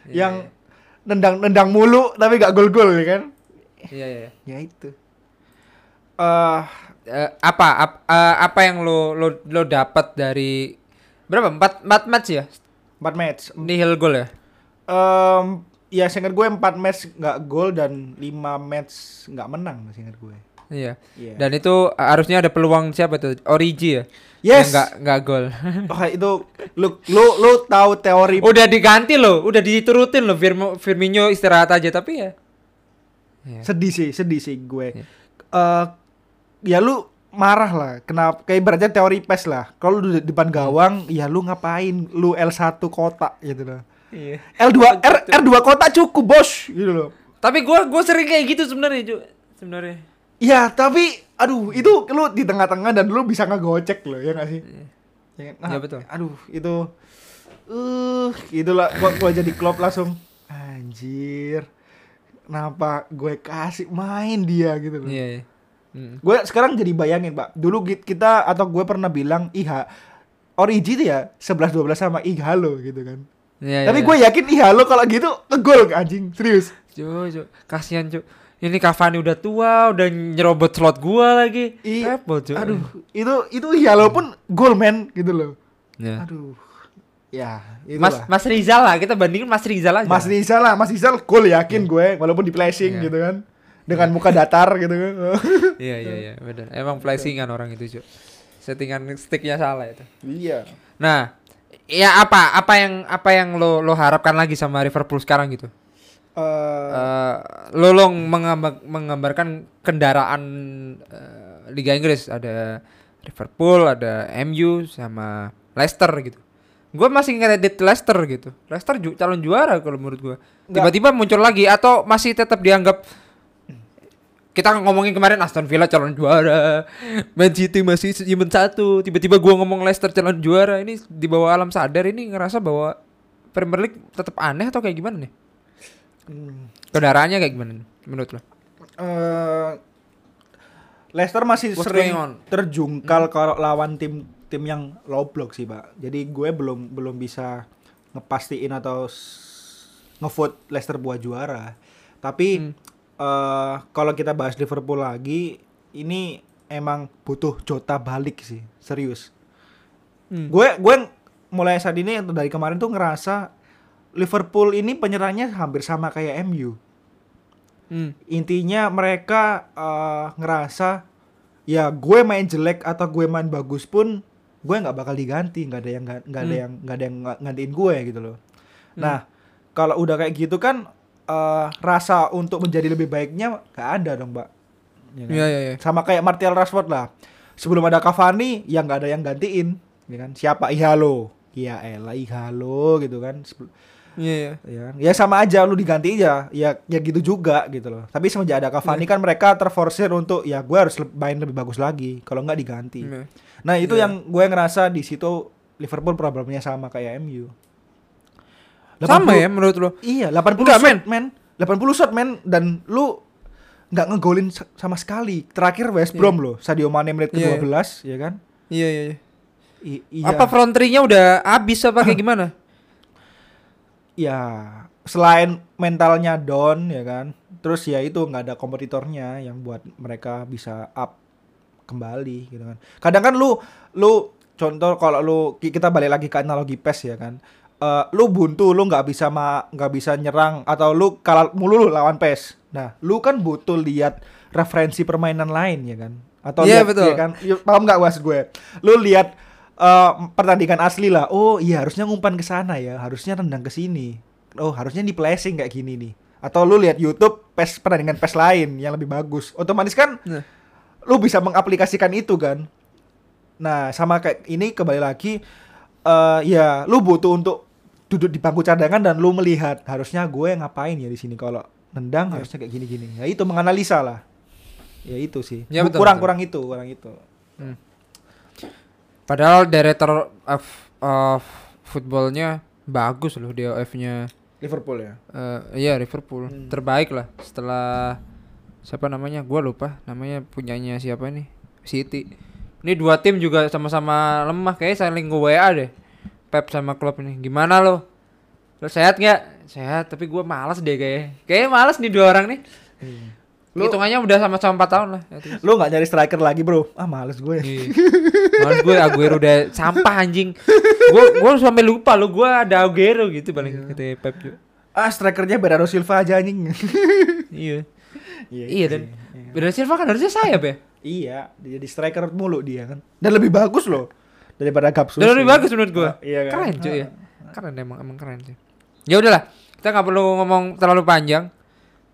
Iya, Yang nendang-nendang mulu tapi gak gol-gol ya kan? iya iya iya. Ya itu. Eh, Eh, apa ap- eh, apa yang lo lo lo dapat dari berapa empat empat match ya 4 match. nihil gol ya Em, ya seingat gue 4 match nggak gol dan 5 match nggak menang seingat gue. iya Iya. dan itu harusnya ada peluang siapa tuh Origi ya Yes. Yang nggak nggak gol Wah, itu lu lu lu tahu teori udah diganti loh udah diturutin loh Firmo, Firmino istirahat aja tapi ya Iya. sedih sih, sedih sih gue. Iya. Eh ya lu marah lah. Kenapa? Kayak ibaratnya teori PES lah. Kalau lu di depan gawang, ya lu ngapain? Lu L1 kotak gitu loh. Iya. L2 R R2 kotak cukup, Bos. Gitu loh. tapi gua gua sering kayak gitu sebenarnya Ju. sebenarnya Ya, tapi aduh, itu lu di tengah-tengah dan lu bisa ngegocek loh, ya gak sih? Ya, kan? Iya, betul. Aduh, itu uh, itulah gua gua jadi klub langsung anjir. Kenapa gue kasih main dia gitu loh. iya iya Mm. Gue sekarang jadi bayangin, Pak. Dulu kita atau gue pernah bilang IH Origi tuh ya 11 12 sama Ighalo gitu kan. Iya, Tapi iya, gue yakin Ighalo kalau gitu ngegol anjing, serius. Cu, cu. kasihan cu. Ini Cavani udah tua, udah nyerobot slot gua lagi. I- Repot cu. Aduh, itu itu Ighalo pun gol man gitu loh. Ya. Aduh. Ya, itu Mas Mas Rizal lah, kita bandingin Mas Rizal aja. Mas Rizal lah, Mas Rizal gol yakin gue walaupun di flashing Iya. gitu kan. Dengan muka datar gitu kan. Iya iya iya, benar. Emang flashingan orang itu, cu. Settingan sticknya salah itu. iya. Nah, ya apa apa yang apa yang lo lo harapkan lagi sama Liverpool sekarang gitu? Eh, Eh, lo lo menggambar- menggambarkan kendaraan eh, Liga Inggris ada Liverpool, ada MU sama Leicester gitu. Gue masih ngedit Leicester gitu. Leicester ju- calon juara kalau menurut gue. Tiba-tiba muncul lagi atau masih tetap dianggap kita ngomongin kemarin Aston Villa calon juara, Man City masih imen satu, tiba-tiba gua ngomong Leicester calon juara, ini di bawah alam sadar ini ngerasa bahwa Premier League tetap aneh atau kayak gimana nih? hmm. Kendaraannya kayak gimana menurut lo? eh Leicester masih What's sering terjungkal kalau lawan tim tim yang low block sih pak. Jadi gue belum belum bisa ngepastiin atau ngevote Leicester buat juara. Tapi Hmm. Eh kalau kita bahas Liverpool lagi, ini emang butuh Jota balik sih, serius. Hmm. Gue gue mulai saat ini atau dari kemarin tuh ngerasa Liverpool ini penyerangnya hampir sama kayak MU Hmm. intinya mereka eh, ngerasa ya gue main jelek atau gue main bagus pun gue nggak bakal diganti nggak ada yang nggak ada Hmm. yang nggak ada yang gantiin gue gitu loh nah kalau udah kayak gitu kan eh, rasa untuk menjadi lebih baiknya nggak ada dong mbak Ya kan? Iya iya iya. sama kayak Martial Rashford lah sebelum ada Cavani ya nggak ada yang gantiin ya kan siapa Ihalo ya elah Ihalo gitu kan Sebel- Iya iya. ya kan? ya sama aja lu diganti aja ya ya gitu juga gitu loh tapi semenjak ada Cavani kan mereka terforsir untuk ya gue harus main lebih bagus lagi kalau nggak diganti Iya. nah itu Iya. yang gue ngerasa di situ Liverpool problemnya sama kayak MU. Sama 80 ya menurut lo? Iya, 80 Enggak, shot, men. 80 shot, men. Dan lu nggak ngegolin sa- sama sekali. Terakhir West Iya. Brom loh, Sadio Mane menit Iya, ke-12, ya kan? Iya iya. iya. I- iya. Apa front three-nya udah habis apa kayak gimana? ya selain mentalnya down ya kan terus ya itu nggak ada kompetitornya yang buat mereka bisa up kembali gitu kan kadang kan lu lu contoh kalau lu ki- kita balik lagi ke analogi PES ya kan Eh, lu buntu lu nggak bisa ma nggak bisa nyerang atau lu kalah mulu lu lawan PES nah lu kan butuh lihat referensi permainan lain ya kan? Atau Iya, lihat betul. ya kan? Ya, paham nggak maksud gue? Lu lihat eh, pertandingan asli lah. Oh iya harusnya ngumpan ke sana ya. Harusnya tendang ke sini. Oh harusnya di placing kayak gini nih. Atau lu lihat YouTube PES pertandingan PES lain yang lebih bagus. Otomatis kan Nah. lu bisa mengaplikasikan itu kan? Nah sama kayak ini kembali lagi eh ya lu butuh untuk duduk di bangku cadangan dan lu melihat harusnya gue ngapain ya di sini? Kalau nendang Ya. harusnya kayak gini-gini. Ya itu menganalisa lah. Ya itu sih. Ya, betul, kurang betul. kurang itu kurang itu. Padahal director of, of footballnya bagus loh DOF-nya. Liverpool ya? Eh, iya Liverpool. Hmm. terbaik lah setelah siapa namanya? Gua lupa namanya punyanya siapa nih City. Ini dua tim juga sama-sama lemah. Kayak saling nge WA deh Pep sama klub ini gimana lo lo sehat nggak sehat tapi gua malas deh kayak kayaknya malas nih dua orang nih Lu- hitungannya udah sama-sama empat tahun lah least. lu nggak nyari striker lagi bro ah males gue Iya. Malas gue Aguero udah sampah anjing. Gue gue sampai lupa lo gue ada Aguero gitu paling kata Pep juga. ah strikernya Bernardo Silva aja anjing Iya. Iya, Iya itu dan. Iya. Bernardo Silva kan harusnya sayap ya. Iya, dia jadi striker mulu dia kan. Dan lebih bagus loh daripada Gapsus. Lebih bagus menurut gue. Ah, iya kan? Keren cuy ya. Keren emang emang keren sih. Ya udahlah, kita nggak perlu ngomong terlalu panjang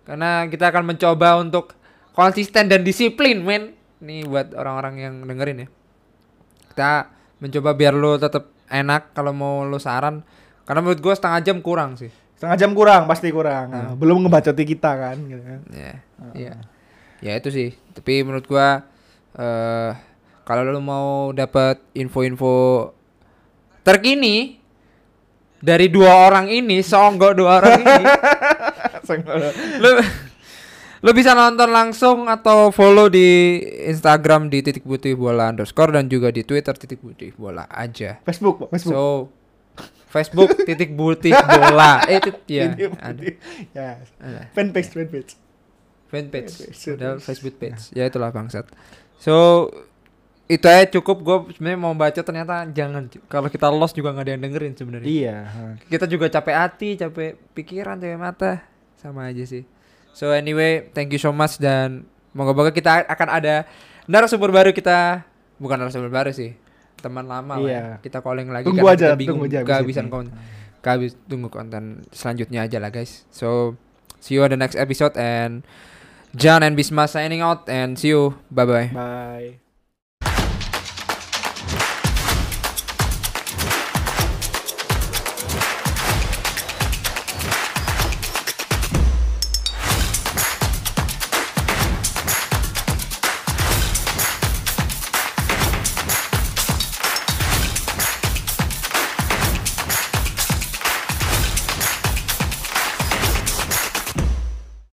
karena kita akan mencoba untuk konsisten dan disiplin, men. Nih buat orang-orang yang dengerin ya. Kita mencoba biar lu tetap enak kalau mau lu saran. Karena menurut gue setengah jam kurang sih. Setengah jam kurang, pasti kurang. Ah. Nah, belum ngebacoti kita kan gitu kan. Ya, iya. Ya itu sih. Tapi menurut gua eh kalau lu mau dapat info-info terkini dari dua orang ini, seonggok dua orang ini, lu lu bisa nonton langsung atau follow di Instagram di titik putih bola underscore dan juga di Twitter titik putih bola aja. Facebook, Facebook. So Facebook titik putih bola. Eh, tit- ya, ada. Ya. Fanpage, fanpage. fanpage. Facebook page ya itulah bangsat so itu aja cukup gue sebenarnya mau baca ternyata jangan. Kalau kita lost juga nggak ada yang dengerin sebenarnya. Iya. kita juga capek hati capek pikiran capek mata. Sama aja sih. So anyway thank you so much dan moga-moga kita akan ada narasumber baru kita. Bukan narasumber baru sih teman lama lah Iya. ya. kita calling lagi Tunggu karena aja, kita bingung tunggu aja abis kehabisan konten. Kehabis tunggu konten selanjutnya aja lah guys. So see you on the next episode and John and Bisma signing out and see you. Bye bye Bye.